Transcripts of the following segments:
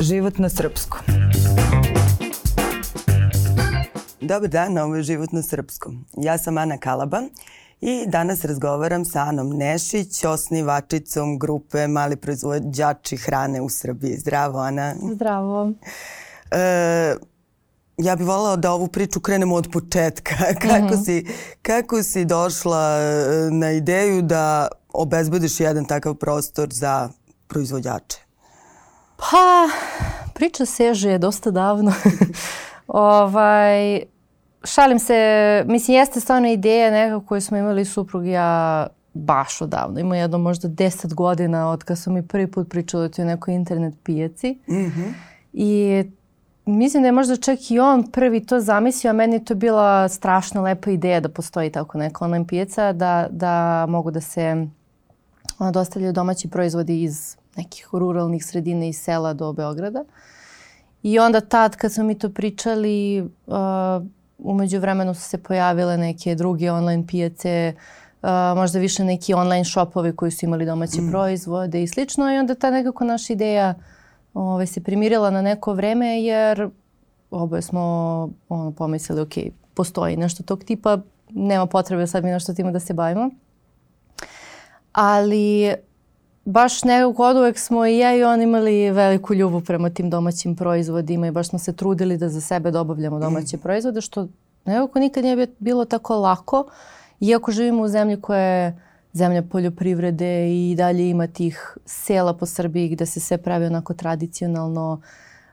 Život na srpskom. Dobar dan, ovo je Život na srpskom. Ja sam Ana Kalaba i danas razgovaram sa Anom Nešić, osnivačicom grupe Mali proizvođači hrane u Srbiji. Zdravo, Ana. Zdravo. E, ja bih volala da ovu priču krenemo od početka. kako, mm -hmm. si, kako si došla e, na ideju da obezbediš jedan takav prostor za proizvođače? Pa, priča seže dosta davno. ovaj, šalim se, mislim, jeste stvarno ideja neka koju smo imali suprug i ja baš odavno. Ima jedno možda deset godina od kad smo mi prvi put pričali o nekoj internet pijaci. Mm -hmm. I mislim da je možda čak i on prvi to zamislio, a meni to bila strašno lepa ideja da postoji tako neka online pijaca, da, da mogu da se dostavljaju domaći proizvodi iz nekih ruralnih sredina iz sela do Beograda. I onda tad kad smo mi to pričali, uh, umeđu vremenu su se pojavile neke druge online pijace, uh, možda više neki online shopovi koji su imali domaće mm. proizvode i slično. I onda ta nekako naša ideja ovaj, se primirila na neko vreme jer oboje smo ono, pomislili, ok, postoji nešto tog tipa, nema potrebe sad mi nešto time da se bavimo. Ali baš nekako od uvek smo i ja i on imali veliku ljubav prema tim domaćim proizvodima i baš smo se trudili da za sebe dobavljamo domaće mm. proizvode, što nekako nikad nije bilo tako lako, iako živimo u zemlji koja je zemlja poljoprivrede i dalje ima tih sela po Srbiji gde se sve pravi onako tradicionalno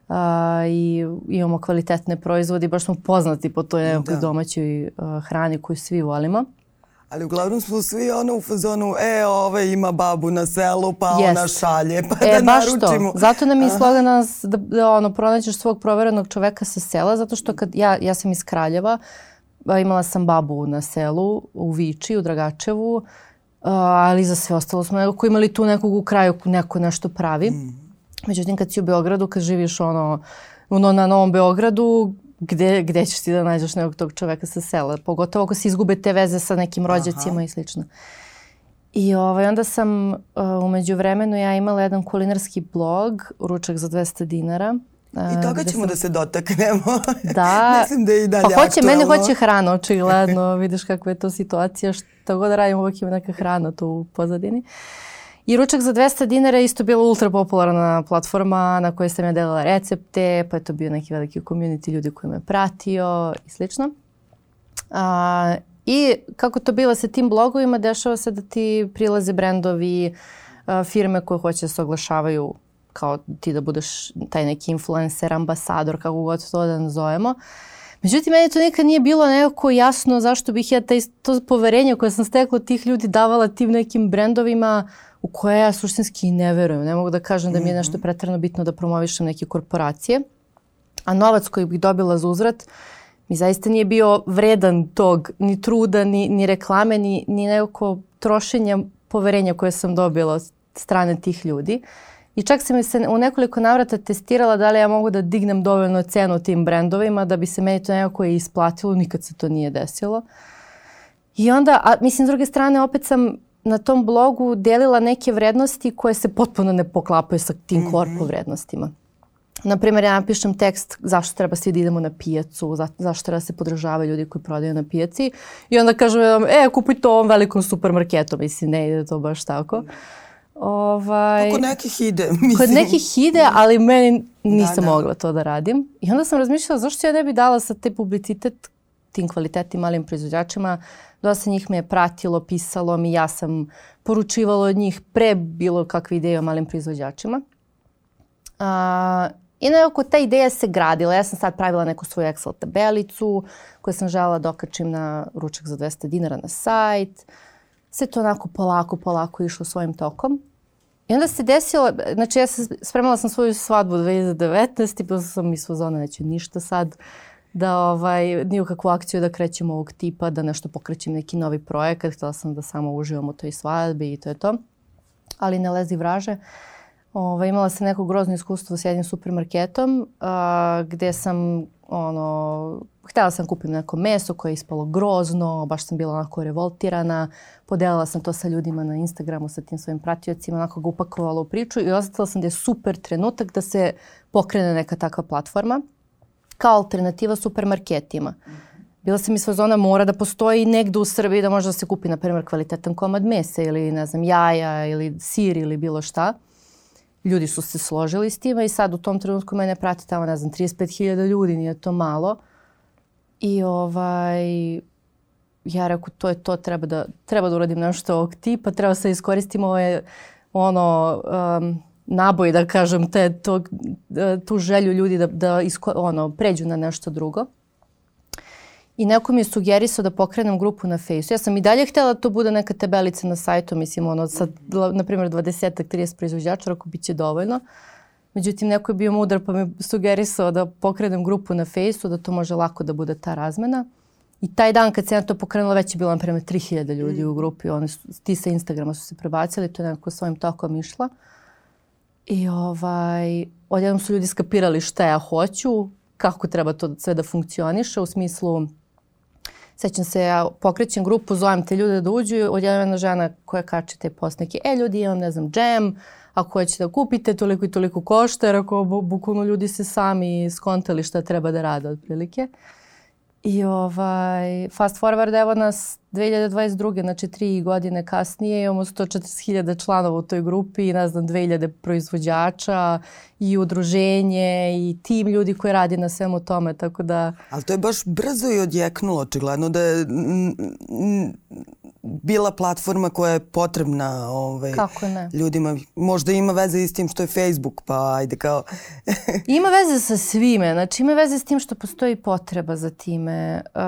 a, i imamo kvalitetne proizvode i baš smo poznati po toj nekoj da. domaćoj a, hrani koju svi volimo. Ali uglavnom smo svi ono u fazonu, e, ove ima babu na selu, pa yes. ona šalje, pa e, da baš naručimo. To. Zato nam je slogan nas da, da ono, pronađeš svog proverenog čoveka sa sela, zato što kad ja, ja sam iz Kraljeva, imala sam babu na selu, u Viči, u Dragačevu, ali za sve ostalo smo nekako imali tu nekog u kraju, neko nešto pravi. Mm. Međutim, kad si u Beogradu, kad živiš ono, ono na Novom Beogradu, gde, gde ćeš ti da nađeš nekog tog čoveka sa sela, pogotovo ako se izgube te veze sa nekim rođacima Aha. i slično. I ovaj, onda sam uh, umeđu vremenu ja imala jedan kulinarski blog, ručak za 200 dinara. I toga ćemo sam... da se dotaknemo. Da. Mislim da je i dalje pa hoće, aktualno. mene hoće hrana, očigledno. Vidiš kakva je to situacija. Što god da radim, uvijek ima neka hrana tu u pozadini. Uh, I ručak za 200 dinara isto bila ultra popularna platforma na kojoj sam ja delala recepte, pa je to bio neki veliki community ljudi koji me pratio i slično. A, I kako to bilo sa tim blogovima, dešava se da ti prilaze brendovi, a, firme koje hoće da se oglašavaju kao ti da budeš taj neki influencer, ambasador, kako god to da nazovemo. Međutim, meni to nikad nije bilo nekako jasno zašto bih ja taj, to poverenje koje sam stekla tih ljudi davala tim nekim brendovima u koje ja suštinski ne verujem. Ne mogu da kažem da mi je mhm. nešto pretrano bitno da promovišem neke korporacije. A novac koji bih dobila za uzvrat mi zaista nije bio vredan tog ni truda, ni, ni reklame, ni, ni nekako trošenja poverenja koje sam dobila od strane tih ljudi. I čak sam se u nekoliko navrata testirala da li ja mogu da dignem dovoljno cenu tim brendovima da bi se meni to nekako isplatilo, nikad se to nije desilo. I onda, a mislim s druge strane opet sam na tom blogu delila neke vrednosti koje se potpuno ne poklapaju sa tim mm -hmm. korpo vrednostima. Naprimer, ja napišem tekst zašto treba svi da idemo na pijacu, za, zašto treba da se podržavaju ljudi koji prodaju na pijaci i onda kažem, e, kupuj to ovom velikom supermarketu, mislim, ne ide to baš tako. Ovaj, kod nekih ide. Mislim. Kod nekih ide, ali meni nisam da, da. mogla to da radim. I onda sam razmišljala zašto ja ne bi dala sa te publicitet tim kvalitetnim malim proizvođačima Dosta njih me je pratilo, pisalo mi, ja sam poručivala od njih pre bilo kakve ideje o malim proizvođačima. A, I nekako ta ideja se gradila. Ja sam sad pravila neku svoju Excel tabelicu koju sam žela da okačim na ručak za 200 dinara na sajt. Sve to onako polako, polako išlo svojim tokom. I onda se desilo, znači ja sam, spremala sam svoju svadbu 2019 i sam iz fazona, neću ništa sad da ovaj, ni u kakvu akciju da krećemo ovog tipa, da nešto pokrećem neki novi projekat. Htela sam da samo uživam u toj svadbi i to je to. Ali ne lezi vraže. Ovaj, imala sam neko grozno iskustvo s jednim supermarketom a, gde sam ono, htela sam kupim neko meso koje je ispalo grozno, baš sam bila onako revoltirana, podelila sam to sa ljudima na Instagramu, sa tim svojim pratiocima, onako ga upakovala u priču i osetila sam da je super trenutak da se pokrene neka takva platforma kao alternativa supermarketima. Bila sam iz fazona mora da postoji negde u Srbiji da može da se kupi, na primjer, kvalitetan komad mesa ili, ne znam, jaja ili sir ili bilo šta. Ljudi su se složili s tima i sad u tom trenutku mene prati tamo, ne znam, 35.000 ljudi, nije to malo. I ovaj, ja reku, to je to, treba da, treba da uradim nešto ovog tipa, treba se iskoristim ove, ono, um, naboj, da kažem, te, to, tu želju ljudi da, da isko, ono, pređu na nešto drugo. I neko mi je sugerisao da pokrenem grupu na Facebooku. Ja sam i dalje htjela da to bude neka tabelica na sajtu, mislim, ono, sad, na primjer, 20-30 proizvođača, ako bit će dovoljno. Međutim, neko je bio mudar pa mi sugerisao da pokrenem grupu na Facebooku, da to može lako da bude ta razmena. I taj dan kad se ja to pokrenula, već je bilo, na primjer, 3000 ljudi mm. u grupi. Oni su, ti sa Instagrama su se prebacili, to je nekako svojim tokom išla. I ovaj, odjednom su ljudi skapirali šta ja hoću, kako treba to sve da funkcioniše, u smislu Sećam se, ja pokrećem grupu, zovem te ljude da uđu, odjednom jedna žena koja kače te post neke, e ljudi imam, ne znam, džem, ako hoćete da kupite, toliko i toliko košta, jer ako bukvalno ljudi se sami skontali šta treba da rade otprilike. I ovaj, fast forward evo nas 2022. znači tri godine kasnije imamo 140.000 članova u toj grupi i ne znam 2000 proizvođača i udruženje i tim ljudi koji radi na svemu tome tako da... Ali to je baš brzo i odjeknulo očigledno da je bila platforma koja je potrebna ovaj, Kako ne? ljudima. Možda ima veze i s tim što je Facebook, pa ajde kao... ima veze sa svime. Znači ima veze s tim što postoji potreba za time. Uh,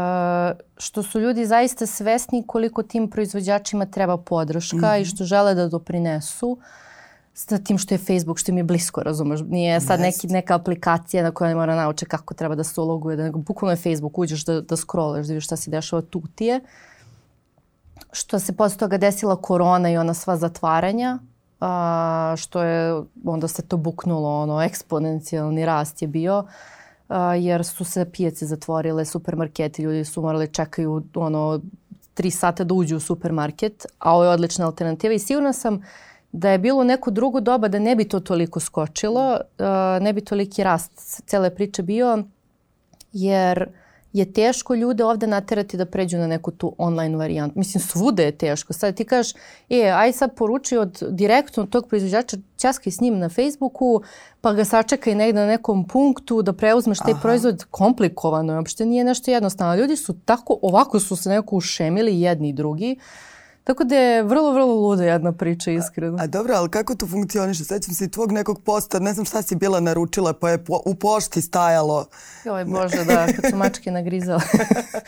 što su ljudi zaista svesni koliko tim proizvođačima treba podrška mm -hmm. i što žele da doprinesu sa tim što je Facebook, što im je blisko, razumeš. Nije sad neki, neka aplikacija na kojoj mora nauče kako treba da se uloguje, da nego bukvalno je Facebook, uđeš da, da scrolluješ, da vidiš šta se dešava tu ti je. Uh, što se posle toga desila korona i ona sva zatvaranja, a, što je, onda se to buknulo, ono, eksponencijalni rast je bio, a, jer su se pijace zatvorile, supermarketi, ljudi su morali čekaju, ono, tri sata da uđu u supermarket, a ovo je odlična alternativa i sigurna sam da je bilo neko drugo doba da ne bi to toliko skočilo, ne bi toliki rast cele priče bio, jer je teško ljude ovde naterati da pređu na neku tu online varijantu. Mislim, svude je teško. Sad ti kažeš, e, aj sad poruči od direktno tog proizvođača, časkaj s njim na Facebooku, pa ga sačekaj negde na nekom punktu da preuzmeš taj Aha. proizvod. Komplikovano je, uopšte nije nešto jednostavno. Ljudi su tako, ovako su se neko ušemili jedni i drugi. Uh, Tako da je vrlo, vrlo luda jedna priča, iskreno. A, a dobro, ali kako to funkcioniše? Sećam se i tvog nekog posta, ne znam šta si bila naručila, pa je po, u pošti stajalo. Joj Bože, da, kad su mačke nagrizale.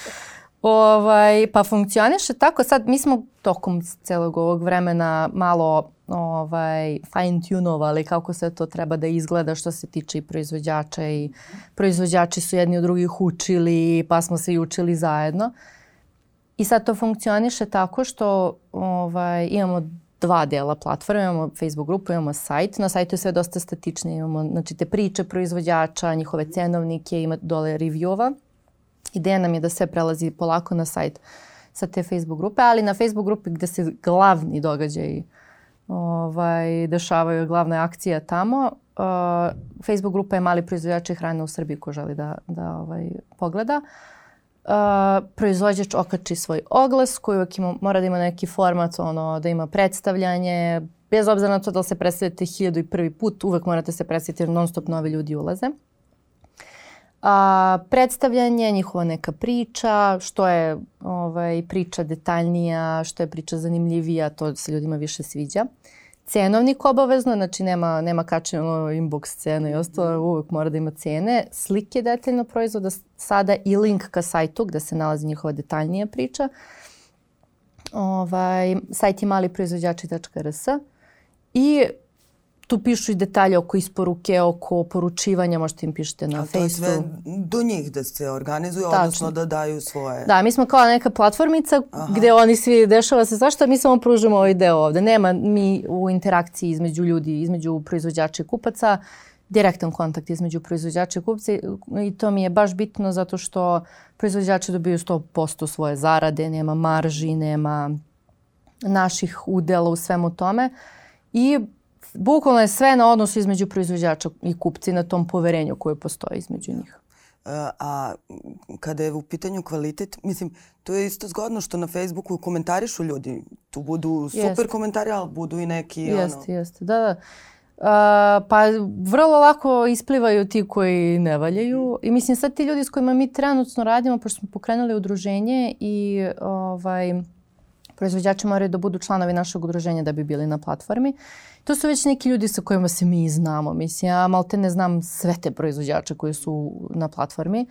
ovaj, pa funkcioniše tako. Sad, mi smo tokom celog ovog vremena malo ovaj, fine tunovali kako se to treba da izgleda što se tiče i proizvođača i proizvođači su jedni od drugih učili pa smo se i učili zajedno. Uh, I sad to funkcioniše tako što ovaj, imamo dva dela platforme, imamo Facebook grupu, imamo sajt. Na sajtu je sve dosta statično, imamo znači, te priče proizvođača, njihove cenovnike, ima dole reviewova. Ideja nam je da sve prelazi polako na sajt sa te Facebook grupe, ali na Facebook grupi gde se glavni događaj ovaj, dešavaju, glavna akcija tamo. Uh, Facebook grupa je mali proizvođači hrane u Srbiji ko želi da, da ovaj, pogleda. Uh, proizvođač okači svoj oglas koji uvijek ima, mora da ima neki format, ono, da ima predstavljanje, bez obzira na to da li se predstavite hiljadu i prvi put, uvek morate se predstaviti jer non stop novi ljudi ulaze. A, predstavljanje, njihova neka priča, što je ovaj, priča detaljnija, što je priča zanimljivija, to se ljudima više sviđa. Uh, cenovnik obavezno, znači nema, nema kačeno inbox cene i ostalo, uvek mora da ima cene, slike detaljno proizvoda, sada i link ka sajtu gde se nalazi njihova detaljnija priča. Ovaj, sajt je maliproizvođači.rs i tu pišu i detalje oko isporuke, oko poručivanja, možete im pišete na Facebooku. A to je sve do njih da se organizuju, Tačno. odnosno da daju svoje... Da, mi smo kao neka platformica Aha. gde oni svi dešava se zašto mi samo pružimo ovaj deo ovde. Nema mi u interakciji između ljudi, između proizvođača i kupaca, direktan kontakt između proizvođača i kupca i to mi je baš bitno zato što proizvođači dobiju 100% svoje zarade, nema marži, nema naših udela u svemu tome i bukvalno je sve na odnosu između proizvođača i kupci na tom poverenju koje postoji između njih. A kada je u pitanju kvalitet, mislim, to je isto zgodno što na Facebooku komentarišu ljudi. Tu budu super jest. komentari, ali budu i neki... Jeste, ono... jeste. Da, da. A, pa vrlo lako isplivaju ti koji ne valjaju i mislim sad ti ljudi s kojima mi trenutno radimo, pošto smo pokrenuli udruženje i ovaj, proizvođači moraju da budu članovi našeg udruženja da bi bili na platformi. To su već neki ljudi sa kojima se mi znamo. Mislim, ja malte ne znam sve te proizvođače koji su na platformi.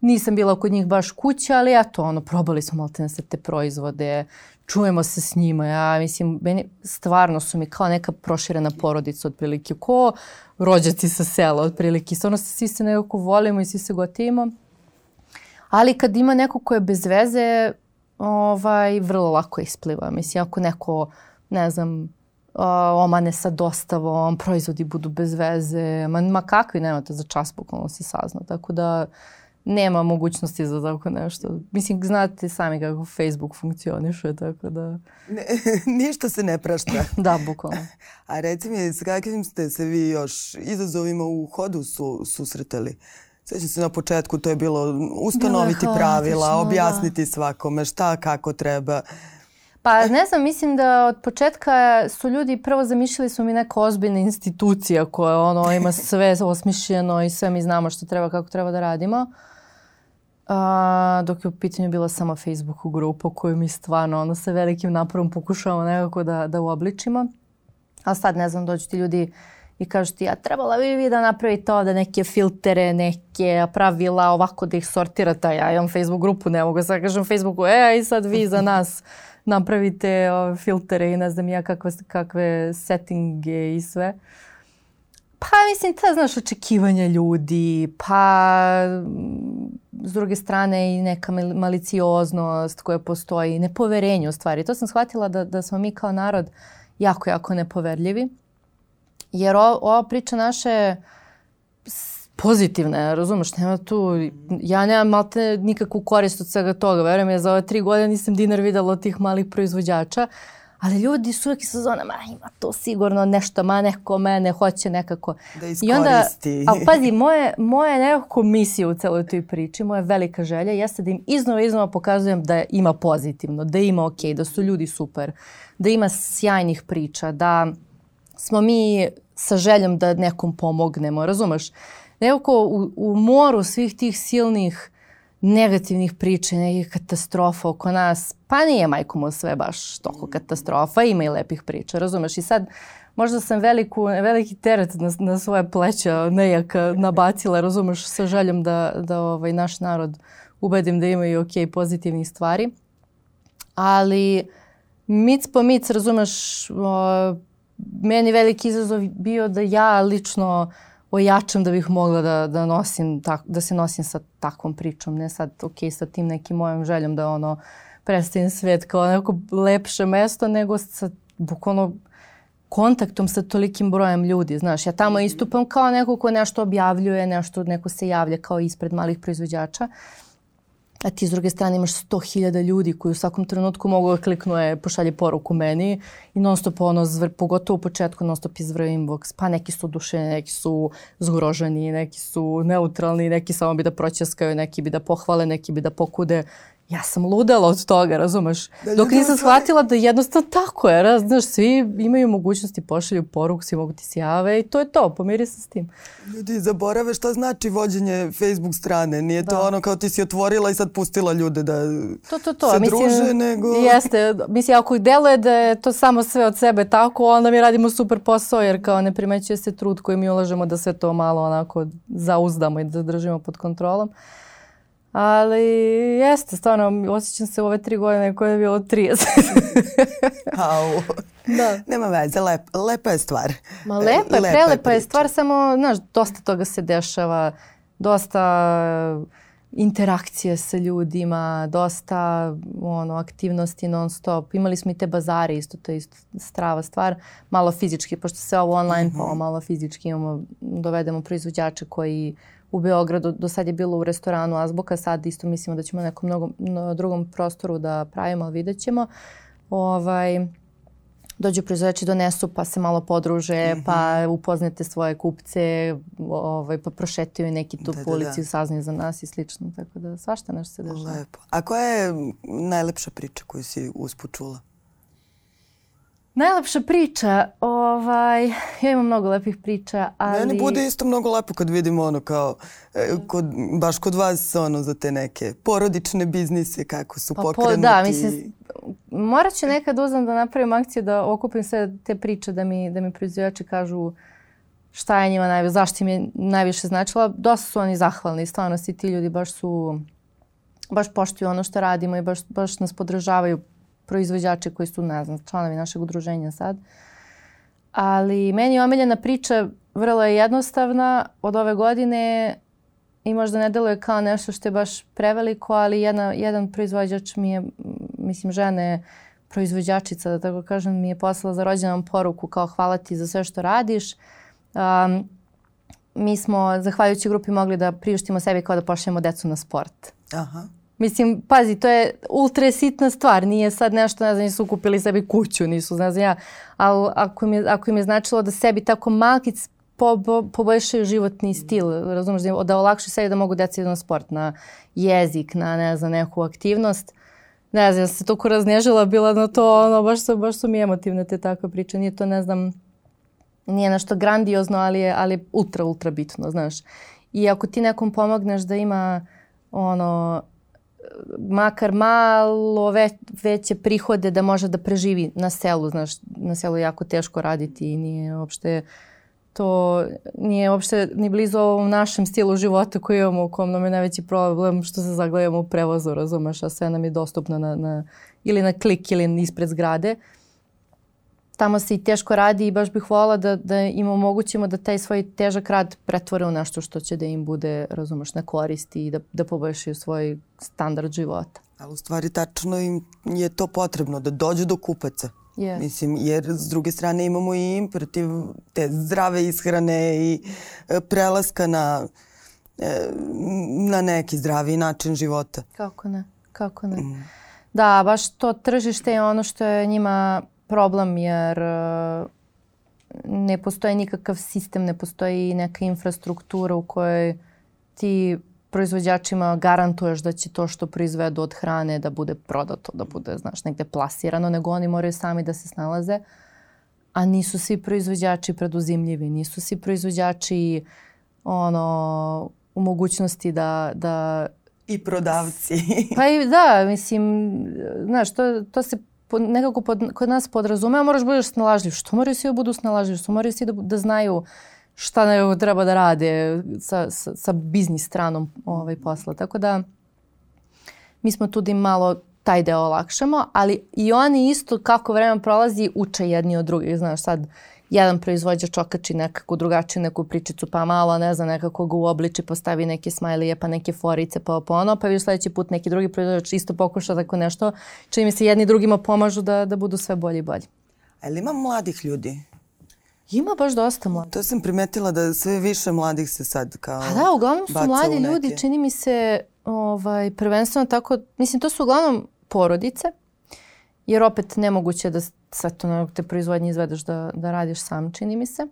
Nisam bila kod njih baš kuća, ali eto, ono, probali smo malte ne sve te proizvode, čujemo se s njima. Ja mislim, meni stvarno su mi kao neka proširena porodica otprilike, ko rođaci sa sela otprilike. Stvarno svi se nekako volimo i svi se gotivimo. Ali kad ima neko ko je bez veze, ovaj, vrlo lako ispliva. Mislim, ako neko, ne znam, uh, omane sa dostavom, proizvodi budu bez veze, ma, ma kakvi nemate za čas, bukvalno se sazna. Tako da nema mogućnosti za tako nešto. Mislim, znate sami kako Facebook funkcioniše, tako da... Ne, ništa se ne prašta. da, bukvalno. A reci mi, s kakvim ste se vi još izazovima u hodu su, susretali? Svećam se na početku, to je bilo ustanoviti bilo pravila, da. objasniti da. svakome šta, kako treba. Pa ne znam, mislim da od početka su ljudi prvo zamišljali su mi neka ozbiljna institucija koja ono ima sve osmišljeno i sve mi znamo što treba, kako treba da radimo. A, dok je u pitanju bila samo Facebook grupa koju mi stvarno ono sa velikim naporom pokušavamo nekako da, da uobličimo. A sad ne znam, dođu ti ljudi i kažu ti ja trebala bi vi da napravite ovde neke filtere, neke pravila, ovako da ih sortirate. Ja imam Facebook grupu, ne mogu sad kažem Facebooku, e, i sad vi za nas napravite filtere i ne znam ja kakve, kakve settinge i sve. Pa mislim, ta znaš očekivanja ljudi, pa s druge strane i neka malicioznost koja postoji, nepoverenje u stvari. To sam shvatila da, da smo mi kao narod jako, jako nepoverljivi. Jer o, ova priča naša je pozitivna, razumeš, nema tu, ja nemam malte nikakvu korist od svega toga, verujem ja za ove tri godine nisam dinar videla od tih malih proizvođača, ali ljudi su uvijek iz zona, ma ima to sigurno nešto, ma neko mene hoće nekako. Da iskoristi. I onda, a pazi, moje, moje nekako misije u celoj toj priči, moja velika želja jeste da im iznova iznova pokazujem da ima pozitivno, da ima ok, da su ljudi super, da ima sjajnih priča, da smo mi sa željom da nekom pomognemo, razumeš? Nekako u, u moru svih tih silnih negativnih priča, nekih katastrofa oko nas, pa nije majkom sve baš toliko katastrofa, ima i lepih priča, razumeš? I sad možda sam veliku, veliki teret na, na svoje pleća nejaka nabacila, razumeš, sa željom da, da ovaj, naš narod ubedim da imaju ok pozitivnih stvari. Ali mic po mic, razumeš, o, meni veliki izazov bio da ja lično ojačam da bih mogla da, da, nosim, tak, da se nosim sa takvom pričom, ne sad, ok, sa tim nekim mojom željom da ono predstavim svet kao neko lepše mesto, nego sa bukvalno kontaktom sa tolikim brojem ljudi. Znaš, ja tamo istupam kao neko ko nešto objavljuje, nešto, neko se javlja kao ispred malih proizvođača. A ti s druge strane imaš 100.000 ljudi koji u svakom trenutku mogu da kliknu je, pošalje poruku meni i non stop ono, zvr, pogotovo u početku non stop izvraju inbox. Pa neki su dušeni, neki su zgroženi, neki su neutralni, neki samo bi da proćeskaju, neki bi da pohvale, neki bi da pokude ja sam ludala od toga, razumeš? Da, Dok nisam shvatila da jednostavno tako je, raz, znaš, svi imaju mogućnosti, pošalju poruk, svi mogu ti se jave i to je to, pomiri se s tim. Ljudi zaborave šta znači vođenje Facebook strane, nije da. to ono kao ti si otvorila i sad pustila ljude da to, to, to. se mislim, druže, nego... Jeste, mislim, ako deluje da je to samo sve od sebe tako, onda mi radimo super posao, jer kao ne primećuje se trud koji mi ulažemo da sve to malo onako zauzdamo i da držimo pod kontrolom. Ali jeste, stvarno, osjećam se u ove tri godine koje je bilo 30. Au. Da. Nema veze, lep, lepa je stvar. Ma lepa je, prelepa je stvar, samo, znaš, dosta toga se dešava, dosta interakcije sa ljudima, dosta ono, aktivnosti non stop. Imali smo i te bazare isto, to je isto strava stvar. Malo fizički, pošto se ovo online, mm -hmm. malo fizički imamo, dovedemo proizvođače koji u Beogradu, do sad je bilo u restoranu Azbuka, sad isto mislimo da ćemo na nekom mnogo, na drugom prostoru da pravimo, ali vidjet ćemo. Ovaj, dođu proizvođači donesu pa se malo podruže, mm -hmm. pa upoznate svoje kupce, ovaj, pa prošetaju neki tu da, da, da. saznaju za nas i slično. Tako da svašta nešto se dešava. Lepo. A koja je najlepša priča koju si usput čula? Najlepša priča, ovaj, ja imam mnogo lepih priča, ali... Meni bude isto mnogo lepo kad vidim ono kao, e, kod, baš kod vas ono za te neke porodične biznise kako su pa pokrenuti. Po, da, mislim, morat ću nekad uzam da napravim akciju da okupim sve te priče da mi, da mi proizvođači kažu šta je njima najviše, zašto im je najviše značila. Dosta su oni zahvalni, stvarno svi ti ljudi baš su, baš poštuju ono što radimo i baš, baš nas podržavaju proizvođače koji su, ne znam, članovi našeg udruženja sad. Ali meni je omiljena priča vrlo je jednostavna. Od ove godine i možda ne deluje kao nešto što je baš preveliko, ali jedna, jedan proizvođač mi je, mislim žene proizvođačica, da tako kažem, mi je poslala za rođendan poruku kao hvala ti za sve što radiš. Um, mi smo, zahvaljujući grupi, mogli da priuštimo sebi kao da pošljemo decu na sport. Aha. Mislim, pazi, to je ultra sitna stvar, nije sad nešto, ne znam, nisu kupili sebi kuću, nisu, ne znam ja, ali ako im je, ako im je značilo da sebi tako malkic po, po, poboljšaju životni stil, razumeš, da, da olakšaju sebi da mogu deca idu na sport, na jezik, na, ne znam, neku aktivnost. Ne znam, ja sam se toliko raznežila bila na to, ono, baš su, baš su mi emotivne te takve priče, nije to, ne znam, nije nešto grandiozno, ali je, ali je ultra, ultra bitno, znaš. I ako ti nekom pomogneš da ima, ono, makar malo ve, veće prihode da može da preživi na selu, znaš, na selu je jako teško raditi i nije uopšte to nije uopšte ni blizu ovom našem stilu života koji imamo u kom nam je najveći problem što se zagledamo u prevozu, razumeš, a sve nam je dostupno na, na, ili na klik ili ispred zgrade. Tamo se i teško radi i baš bih volila da, da im omogućimo da taj svoj težak rad pretvore u nešto što će da im bude, razumeš, na koristi i da, da poboljšaju svoj standard života. Ali u stvari tačno im je to potrebno, da dođu do kupaca. Yes. Mislim, jer s druge strane imamo i imperativ te zdrave ishrane i e, prelaska na, e, na neki zdravi način života. Kako ne, kako ne. Mm. Da, baš to tržište je ono što je njima problem jer e, ne postoji nikakav sistem, ne postoji neka infrastruktura u kojoj ti proizvođačima garantuješ da će to što proizvedu od hrane da bude prodato, da bude, znaš, negde plasirano, nego oni moraju sami da se snalaze. A nisu svi proizvođači preduzimljivi, nisu svi proizvođači ono, u mogućnosti da, da I prodavci. pa i da, mislim, znaš, to, to se nekako pod, kod nas podrazumeva, moraš budeš snalažljiv. Što moraju svi da budu snalažljivi? Što moraju svi da, da znaju šta treba da rade sa, sa, sa biznis stranom ovaj posla. Tako da mi smo tu da im malo taj deo olakšamo, ali i oni isto kako vreme prolazi uče jedni od drugih. Znaš, sad jedan proizvođač okači nekako drugačiju neku pričicu, pa malo, ne znam, nekako ga uobliči, postavi neke smajlije, pa neke forice, pa, pa ono, pa viš sledeći put neki drugi proizvođač isto pokuša tako nešto, čini mi se jedni drugima pomažu da, da budu sve bolji i bolji. Ali ima mladih ljudi Ima baš dosta mladih. To sam primetila da sve više mladih se sad kao A da, uglavnom su mladi ljudi, čini mi se, ovaj, prvenstveno tako, mislim, to su uglavnom porodice, jer opet nemoguće da sve to te proizvodnje izvedeš da, da radiš sam, čini mi se.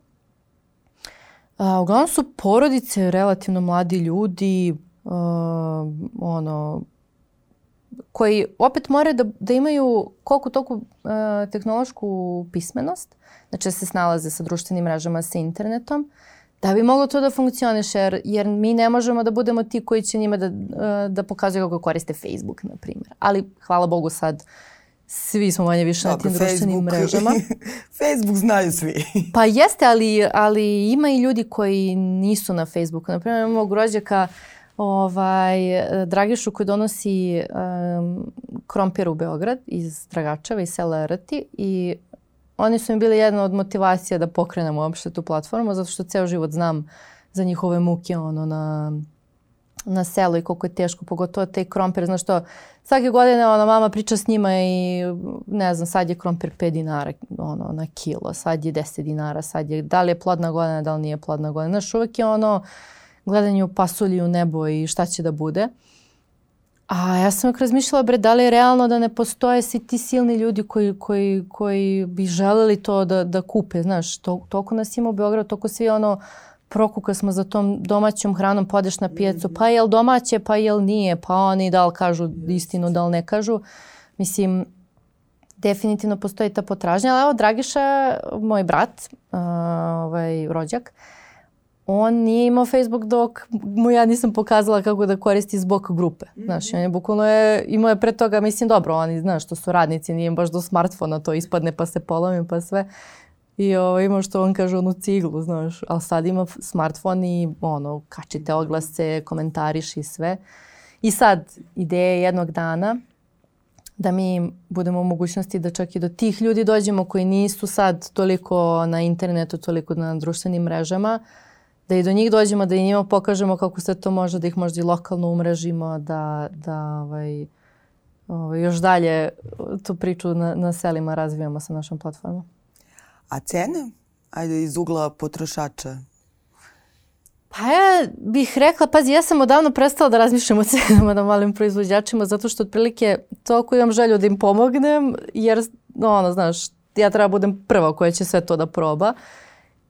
A, uglavnom su porodice, relativno mladi ljudi, uh, ono, koji opet moraju da, da imaju koliko toliko uh, tehnološku pismenost, znači da se snalaze sa društvenim mrežama, sa internetom, da bi moglo to da funkcioniše, jer, jer mi ne možemo da budemo ti koji će njima da, uh, da pokazuju kako koriste Facebook, na primjer. Ali, hvala Bogu, sad svi smo manje više Dobro, na tim društvenim mrežama. Facebook znaju svi. pa jeste, ali, ali ima i ljudi koji nisu na Facebooku. Na primjer, imamo rođaka ovaj, Dragišu koji donosi um, krompir u Beograd iz Dragačeva, iz sela Rti i oni su mi bili jedna od motivacija da pokrenemo uopšte tu platformu, zato što ceo život znam za njihove muke ono, na, na selu i koliko je teško, pogotovo taj krompir, znaš što, svake godine ona mama priča s njima i ne znam, sad je krompir 5 dinara ono, na kilo, sad je 10 dinara, sad je, da li je plodna godina, da li nije plodna godina, znaš, uvek je ono gledanje u pasulji u nebo i šta će da bude. A ja sam uvijek razmišljala, bre, da li je realno da ne postoje svi ti silni ljudi koji, koji, koji bi želeli to da, da kupe, znaš, to, toliko nas ima u Beogradu, toliko svi ono, prokuka smo za tom domaćom hranom, podeš na pijecu, pa jel domaće, pa jel nije, pa oni da li kažu istinu, da li ne kažu. Mislim, definitivno postoji ta potražnja, ali evo Dragiša, moj brat, uh, ovaj rođak, on nije imao Facebook dok mu ja nisam pokazala kako da koristi zbog grupe. Znaš, on je bukvalno je, imao je pre toga, mislim, dobro, oni, znaš, što su radnici, nije im baš do smartfona, to ispadne pa se polomi pa sve. I ovo, ima što on kaže onu ciglu, znaš, ali sad ima smartfon i ono, kačite oglase, komentariš i sve. I sad, ideja je jednog dana da mi budemo u mogućnosti da čak i do tih ljudi dođemo koji nisu sad toliko na internetu, toliko na društvenim mrežama, da i do njih dođemo, da i njima pokažemo kako se to može, da ih možda i lokalno umrežimo, da, da ovaj, ovaj, još dalje tu priču na, na selima razvijamo sa našom platformom. A cene? Ajde, iz ugla potrošača. Pa ja bih rekla, pazi, ja sam odavno prestala da razmišljam o cenama na malim proizvođačima, zato što otprilike toliko imam želju da im pomognem, jer, ono, znaš, ja treba budem prva koja će sve to da proba.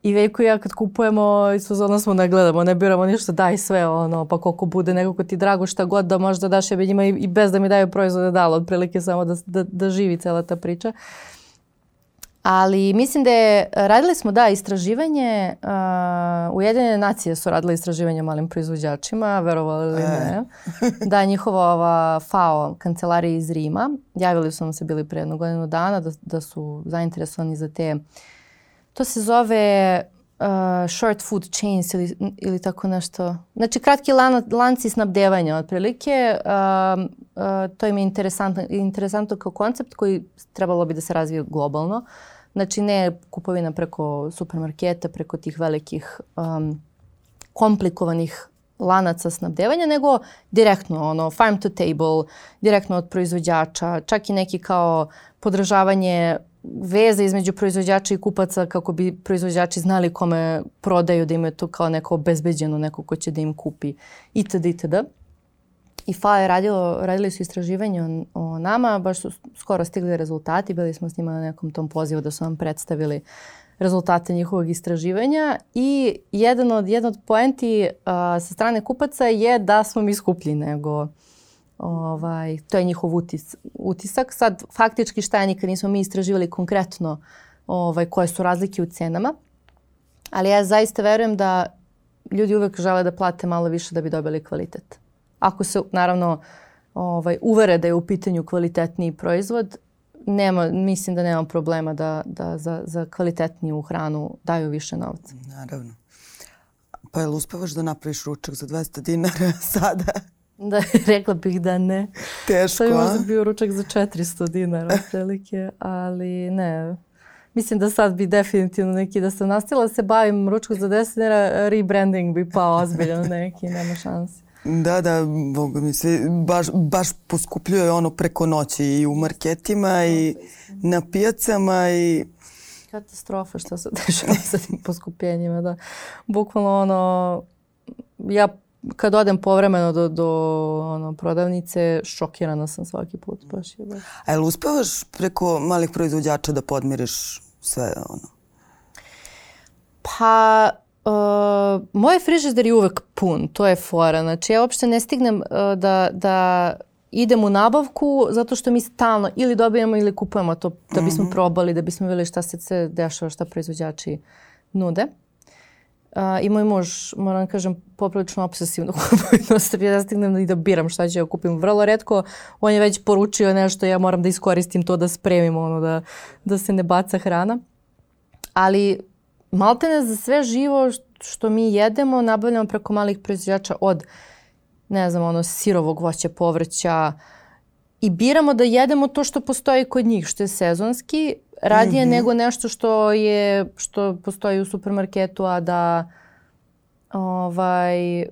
I Veljko i ja kad kupujemo, fazona smo ne gledamo, ne biramo ništa, daj sve ono, pa koliko bude nekako ti drago šta god da možda daš, ja bi njima i, i bez da mi daju proizvode dala, otprilike samo da, da, da živi cela ta priča. Uh, Ali mislim da je, radili smo da istraživanje, uh, Ujedinjene nacije su radile istraživanje malim proizvođačima, verovali ili ne. E. da, njihova ova FAO kancelarija iz Rima, javili su nam se bili pre jednu godinu dana da, da su zainteresovani za te, to se zove uh, short food chains ili, ili tako nešto. Znači kratki lan, lanci snabdevanja otprilike. Uh, uh, to im je interesantno, interesantno kao koncept koji trebalo bi da se razvije globalno. Uh, Znači ne kupovina preko supermarketa, preko tih velikih um, komplikovanih lanaca snabdevanja, nego direktno, ono, farm to table, direktno od proizvođača, čak i neki kao podržavanje veze između proizvođača i kupaca kako bi proizvođači znali kome prodaju, da imaju to kao neko obezbeđeno, neko ko će da im kupi itd. itd. I FA je radilo, radili su istraživanje o, o nama, baš su skoro stigli rezultati, bili smo s njima na nekom tom pozivu da su nam predstavili rezultate njihovog istraživanja i jedan od, jedan od poenti uh, sa strane kupaca je da smo mi skuplji nego ovaj, to je njihov utis, utisak. Sad, faktički šta je nikad nismo mi istraživali konkretno ovaj, koje su razlike u cenama, ali ja zaista verujem da ljudi uvek žele da plate malo više da bi dobili kvalitet. Ako se naravno ovaj, uvere da je u pitanju kvalitetniji proizvod, nema, mislim da nema problema da, da za, za kvalitetniju hranu daju više novca. Naravno. Pa jel uspevaš da napraviš ručak za 200 dinara sada? Da, rekla bih da ne. Teško, To je možda bio ručak za 400 dinara otprilike, ali ne. Mislim da sad bi definitivno neki, da sam nastila da se bavim ručkom za 10 dinara, rebranding bi pao ozbiljno neki, nema šanse. Da, da, boga mi se baš, baš poskupljuje ono preko noći i u marketima i na pijacama i katastrofa što se dešava sa tim poskupljenjima, da. Bukvalno ono, ja kad odem povremeno do, do ono, prodavnice, šokirana sam svaki put. Baš je baš. A jel uspevaš preko malih proizvođača da podmiriš sve ono? Pa, Uh, moj frižider je uvek pun, to je fora. Znači ja uopšte ne stignem uh, da, da idem u nabavku zato što mi stalno ili dobijemo ili kupujemo to da bismo mm -hmm. probali, da bismo videli šta se sve dešava, šta proizvođači nude. Uh, I moj muž, moram da kažem, poprilično obsesivno kupuje. ja stignem i da biram šta ću ja kupim. Vrlo redko on je već poručio nešto, ja moram da iskoristim to da spremim, ono, da, da se ne baca hrana. Ali maltene za sve živo što mi jedemo nabavljamo preko malih proizvođača od ne znam, ono, sirovog voća, povrća i biramo da jedemo to što postoji kod njih, što je sezonski, radije mm -hmm. nego nešto što je, što postoji u supermarketu, a da ovaj,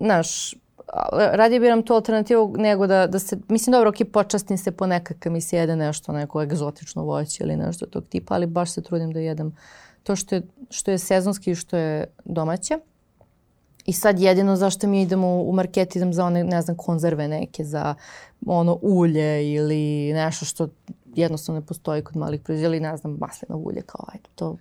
znaš, radije biram tu alternativu nego da, da se, mislim dobro, ok, počastim se ponekad kad mi se jede nešto, neko egzotično voće ili nešto tog tipa, ali baš se trudim da jedem to što je, što je sezonski i što je domaće. I sad jedino zašto mi idemo u market idem za one, ne znam, konzerve neke, za ono ulje ili nešto što jednostavno ne postoji kod malih proizvođača ili ne znam, maslinovo ulje kao ajde, to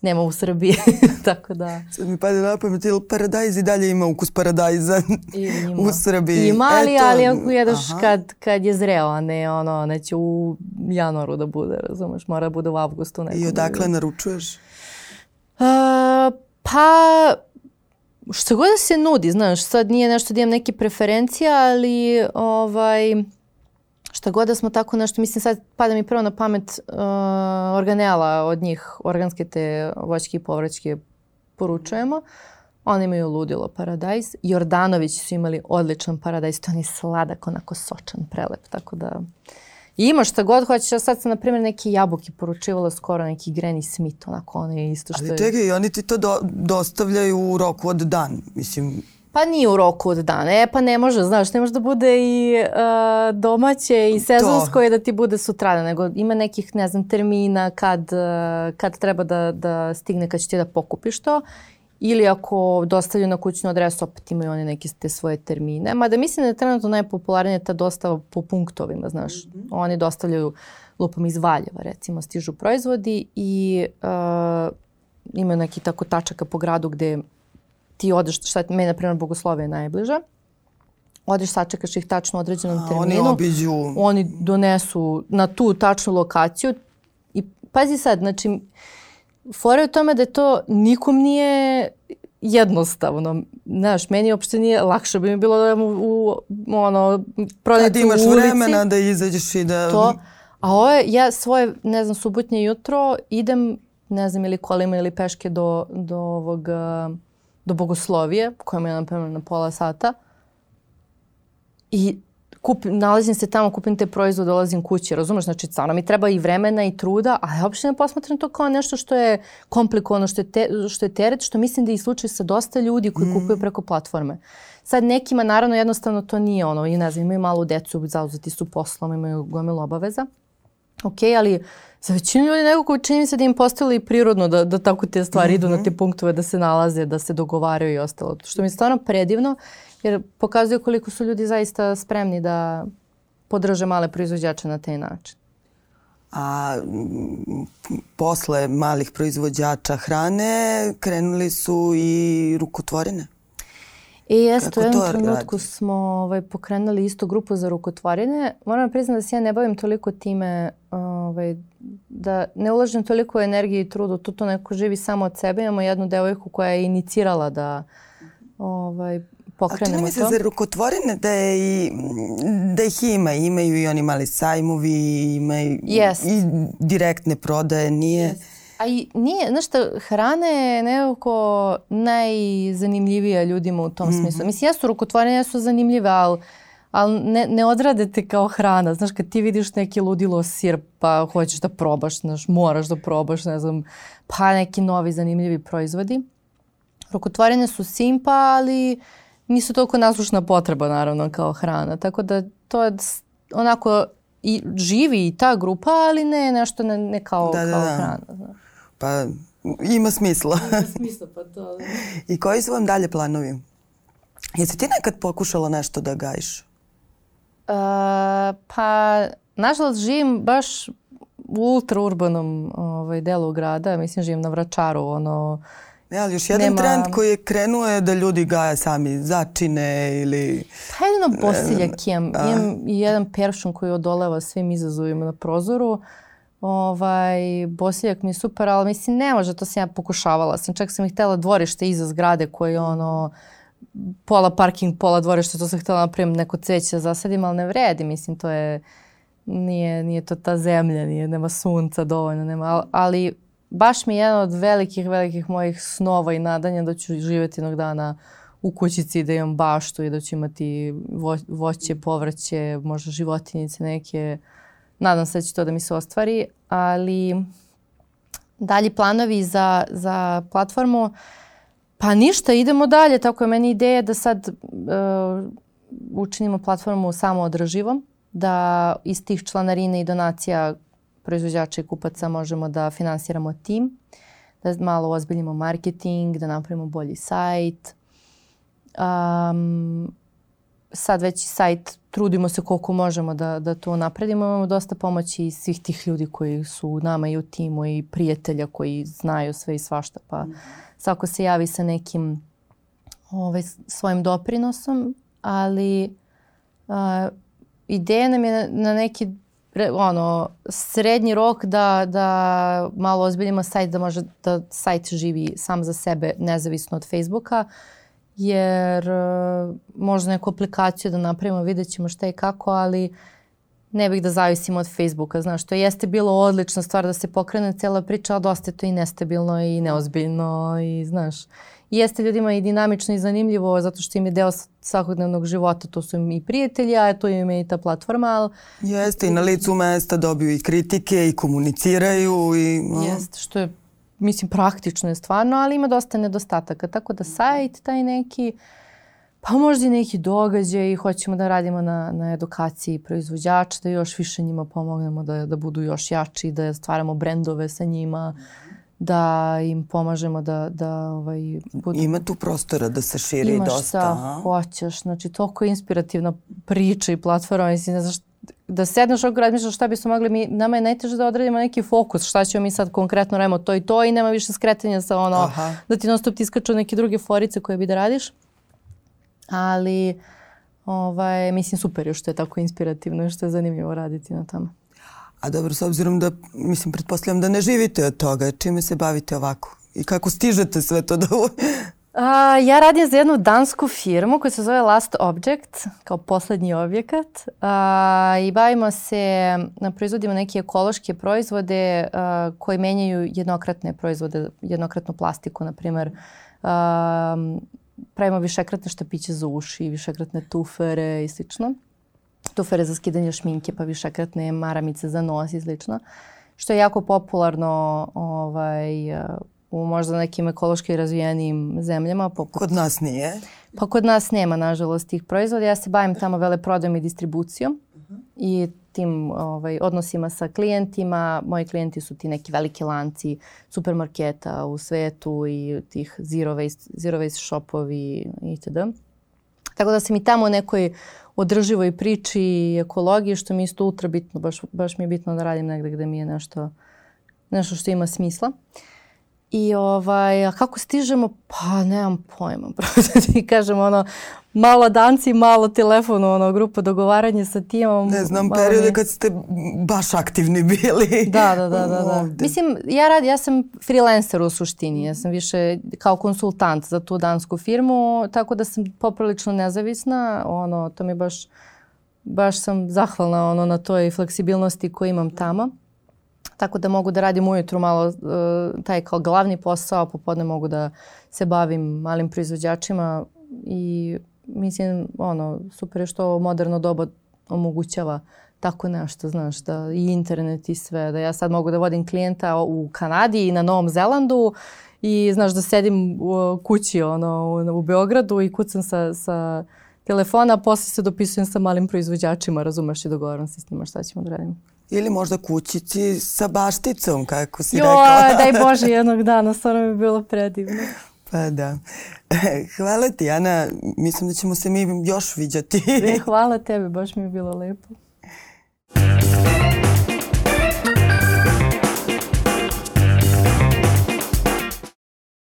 nema u Srbiji, tako da. Sad mi pada na pamet, ili paradajz i dalje ima ukus paradajza ima. u Srbiji. Ima, ali, Eto, ali ako jedeš kad, kad je zreo, a ne ono, neće u januaru da bude, razumeš, mora da bude u avgustu. I odakle da naručuješ? Uh, pa što god da se nudi, znaš, sad nije nešto da imam neke preferencije, ali ovaj, šta god da smo tako nešto, mislim sad pada mi prvo na pamet uh, organela od njih, organske te voćke i povraćke poručujemo. Oni imaju ludilo paradajz. Jordanović su imali odličan paradajz, to on je sladak, onako sočan, prelep, tako da... I ima šta god hoćeš, ja sad sam, na primjer, neke jabuke poručivala skoro, neki Granny Smith, onako, ono je isto što Ali čekaj, je... oni ti to do, dostavljaju u roku od dan, mislim... Pa nije u roku od dana, e pa ne može, znaš, ne može da bude i uh, domaće i sezonsko i da ti bude sutradan, nego ima nekih, ne znam, termina kad, uh, kad treba da, da stigne, kad će ti da pokupiš to ili ako dostavljaju na kućnu adresu, opet imaju oni neke te svoje termine. Mada mislim da je trenutno najpopularnija ta dostava po punktovima, znaš. Mm -hmm. Oni dostavljaju lupom iz Valjeva, recimo, stižu proizvodi i uh, imaju neki tako tačaka po gradu gde ti odeš, šta meni, na primjer, Bogoslovija je najbliža, odeš, sačekaš ih tačno u određenom A, terminu. Oni obiđu... Oni donesu na tu tačnu lokaciju i pazi sad, znači, fora je u tome da je to nikom nije jednostavno. Znaš, meni uopšte nije, lakše bi mi bilo da u, u ono, prodati u ulici. Kad imaš vremena da izađeš i da... To. A ovo je, ja svoje, ne znam, subotnje jutro idem, ne znam, ili kolima ili peške do, do ovog, do Bogoslovije, koja je, na na pola sata. I kupim, nalazim se tamo, kupim te proizvode, dolazim kući, razumeš? Znači, stvarno mi treba i vremena i truda, a ja uopšte ne posmatram to kao nešto što je komplikovano, što je, te, što je teret, što mislim da je i slučaj sa dosta ljudi koji mm. kupuju preko platforme. Sad nekima, naravno, jednostavno to nije ono, i ne znam, imaju malu decu, zauzeti su poslom, imaju gomilu obaveza. Ok, ali za većinu ljudi nekako čini mi se da im postavili prirodno da, da tako te stvari mm -hmm. idu na mhm. te punktove, da se nalaze, da se dogovaraju i ostalo. Što mi je stvarno predivno jer pokazuje koliko su ljudi zaista spremni da podrže male proizvođače na taj način. A posle malih proizvođača hrane krenuli su i rukotvorine? I jeste, u jednom trenutku radi? smo ovaj, pokrenuli istu grupu za rukotvorine. Moram priznati da se ja ne bavim toliko time, ovaj, da ne ulažem toliko energije i trudu, tu to neko živi samo od sebe. Imamo jednu devojku koja je inicirala da ovaj, pokrenemo to. A čini mi se za rukotvorine da, je i, da ih ima. Imaju i oni mali sajmovi, imaju yes. i direktne prodaje. Nije... Yes. A i nije, znaš šta, hrana je nekako najzanimljivija ljudima u tom mm -hmm. smislu. Mislim, jesu rukotvorine, jesu zanimljive, ali ali ne, ne odrade te kao hrana. Znaš, kad ti vidiš neki ludilo sir, pa hoćeš da probaš, znaš, moraš da probaš, ne znam, pa neki novi zanimljivi proizvodi. Rukotvorine su simpa, ali nisu toliko naslušna potreba naravno kao hrana. Tako da to je onako i živi i ta grupa, ali ne nešto ne, ne kao, da, da kao da, da. hrana. Znaš. Pa ima smisla. Ima smisla, pa to. Da. I koji su vam dalje planovi? Jesi ti nekad pokušala nešto da gajiš? Uh, pa, nažalost, živim baš u ultra urbanom ovaj, delu grada. Mislim, živim na Vračaru, ono, Ne, ali još jedan nema... trend koji je krenuo je da ljudi gaja sami začine ili... Pa jedno bosiljak imam. A... Imam i jedan peršun koji odoleva svim izazovima na prozoru. Ovaj, bosiljak mi je super, ali mislim ne može, to sam ja pokušavala. Sam čak sam ih htela dvorište iza zgrade koje je ono pola parking, pola dvorište, to sam htela napravim neko cveće da zasadim, ali ne vredi, mislim to je nije, nije to ta zemlja, nije, nema sunca dovoljno, nema, ali baš mi je jedan od velikih, velikih mojih snova i nadanja da ću živjeti jednog dana u kućici da imam baštu i da ću imati vo, voće, povrće, možda životinjice neke. Nadam se da će to da mi se ostvari, ali dalji planovi za, za platformu, pa ništa, idemo dalje. Tako je meni ideja da sad uh, učinimo platformu samo održivom, da iz tih članarina i donacija proizvođača i kupaca možemo da finansiramo tim, da malo ozbiljimo marketing, da napravimo bolji sajt. Um, sad već sajt trudimo se koliko možemo da, da to napredimo. Imamo dosta pomoći iz svih tih ljudi koji su nama i u timu i prijatelja koji znaju sve i svašta. Pa mm. svako se javi sa nekim ovaj, svojim doprinosom, ali uh, ideja nam je na, na neki ono, srednji rok da, da malo ozbiljimo sajt, da može da sajt živi sam za sebe nezavisno od Facebooka, jer uh, možda neku aplikaciju da napravimo, vidjet ćemo šta i kako, ali ne bih da zavisimo od Facebooka, znaš, to jeste bilo odlična stvar da se pokrene cela priča, a dosta je to i nestabilno i neozbiljno i znaš, jeste ljudima i dinamično i zanimljivo zato što im je deo svakodnevnog života, to su im i prijatelji, a to im je i ta platforma. Ali... Jeste i na licu mesta dobiju i kritike i komuniciraju. I, no. Jeste, što je mislim praktično je stvarno, ali ima dosta nedostataka. Tako da sajt taj neki, pa možda i neki događaj i hoćemo da radimo na, na edukaciji proizvođača, da još više njima pomognemo da, da budu još jači, da stvaramo brendove sa njima. Mm da im pomažemo da, da ovaj, budu... Ima tu prostora da se širi Imaš dosta. Imaš šta hoćeš, znači toliko inspirativna priča i platforma, mislim, ne znaš, da sedneš ovog razmišljaš šta bismo mogli mi, nama je najteže da odradimo neki fokus, šta ćemo mi sad konkretno radimo to i to i nema više skretanja sa ono, Aha. da ti non stop ti iskaču neke druge forice koje bi da radiš. Ali, ovaj, mislim, super je što je tako inspirativno i što je zanimljivo raditi na tamo. A dobro, s obzirom da, mislim, pretpostavljam da ne živite od toga, čime se bavite ovako? I kako stižete sve to da... A, ja radim za jednu dansku firmu koja se zove Last Object, kao poslednji objekat. A, I bavimo se, proizvodimo neke ekološke proizvode a, koji menjaju jednokratne proizvode, jednokratnu plastiku, na primer. A, pravimo višekratne štapiće za uši, višekratne tufere i slično tufere za skidanje šminke, pa višekratne maramice za nos i slično. Što je jako popularno ovaj, u možda nekim ekološki razvijenim zemljama. Poput... Kod nas nije? Pa kod nas nema, nažalost, tih proizvoda. Ja se bavim tamo veleprodajom i distribucijom uh -huh. i tim ovaj, odnosima sa klijentima. Moji klijenti su ti neki veliki lanci supermarketa u svetu i tih zero waste, zero waste shopovi itd. Tako da sam i tamo u nekoj održivoj priči i ekologiji, što mi isto ultra bitno. Baš, baš mi je bitno da radim negde gde mi je nešto, nešto što ima smisla. I ovaj, a kako stižemo? Pa nemam pojma, da ti kažem, ono, malo danci, malo telefon, ono, grupa dogovaranje sa timom. Ne znam, periode kad ste baš aktivni bili. Da, da, da, da. da. Mislim, ja rad, ja sam freelancer u suštini, ja sam više kao konsultant za tu dansku firmu, tako da sam poprilično nezavisna, ono, to mi baš, baš sam zahvalna ono, na toj fleksibilnosti koju imam tamo. Tako da mogu da radim ujutru malo uh, taj kao glavni posao, a popodne mogu da se bavim malim proizvođačima i mislim, ono, super je što moderno doba omogućava tako nešto, znaš, da i internet i sve, da ja sad mogu da vodim klijenta u Kanadi i na Novom Zelandu i, znaš, da sedim u kući, ono, u, u Beogradu i kucam sa, sa telefona, a posle se dopisujem sa malim proizvođačima, razumeš, i dogovaram se s njima šta ćemo da radimo. Ili možda kućici sa bašticom, kako si jo, rekla. daj Bože jednog dana, stvarno bi bilo predivno. Pa da. Hvala ti, Ana. Mislim da ćemo se mi još viđati. E, hvala tebi, baš mi je bilo lepo.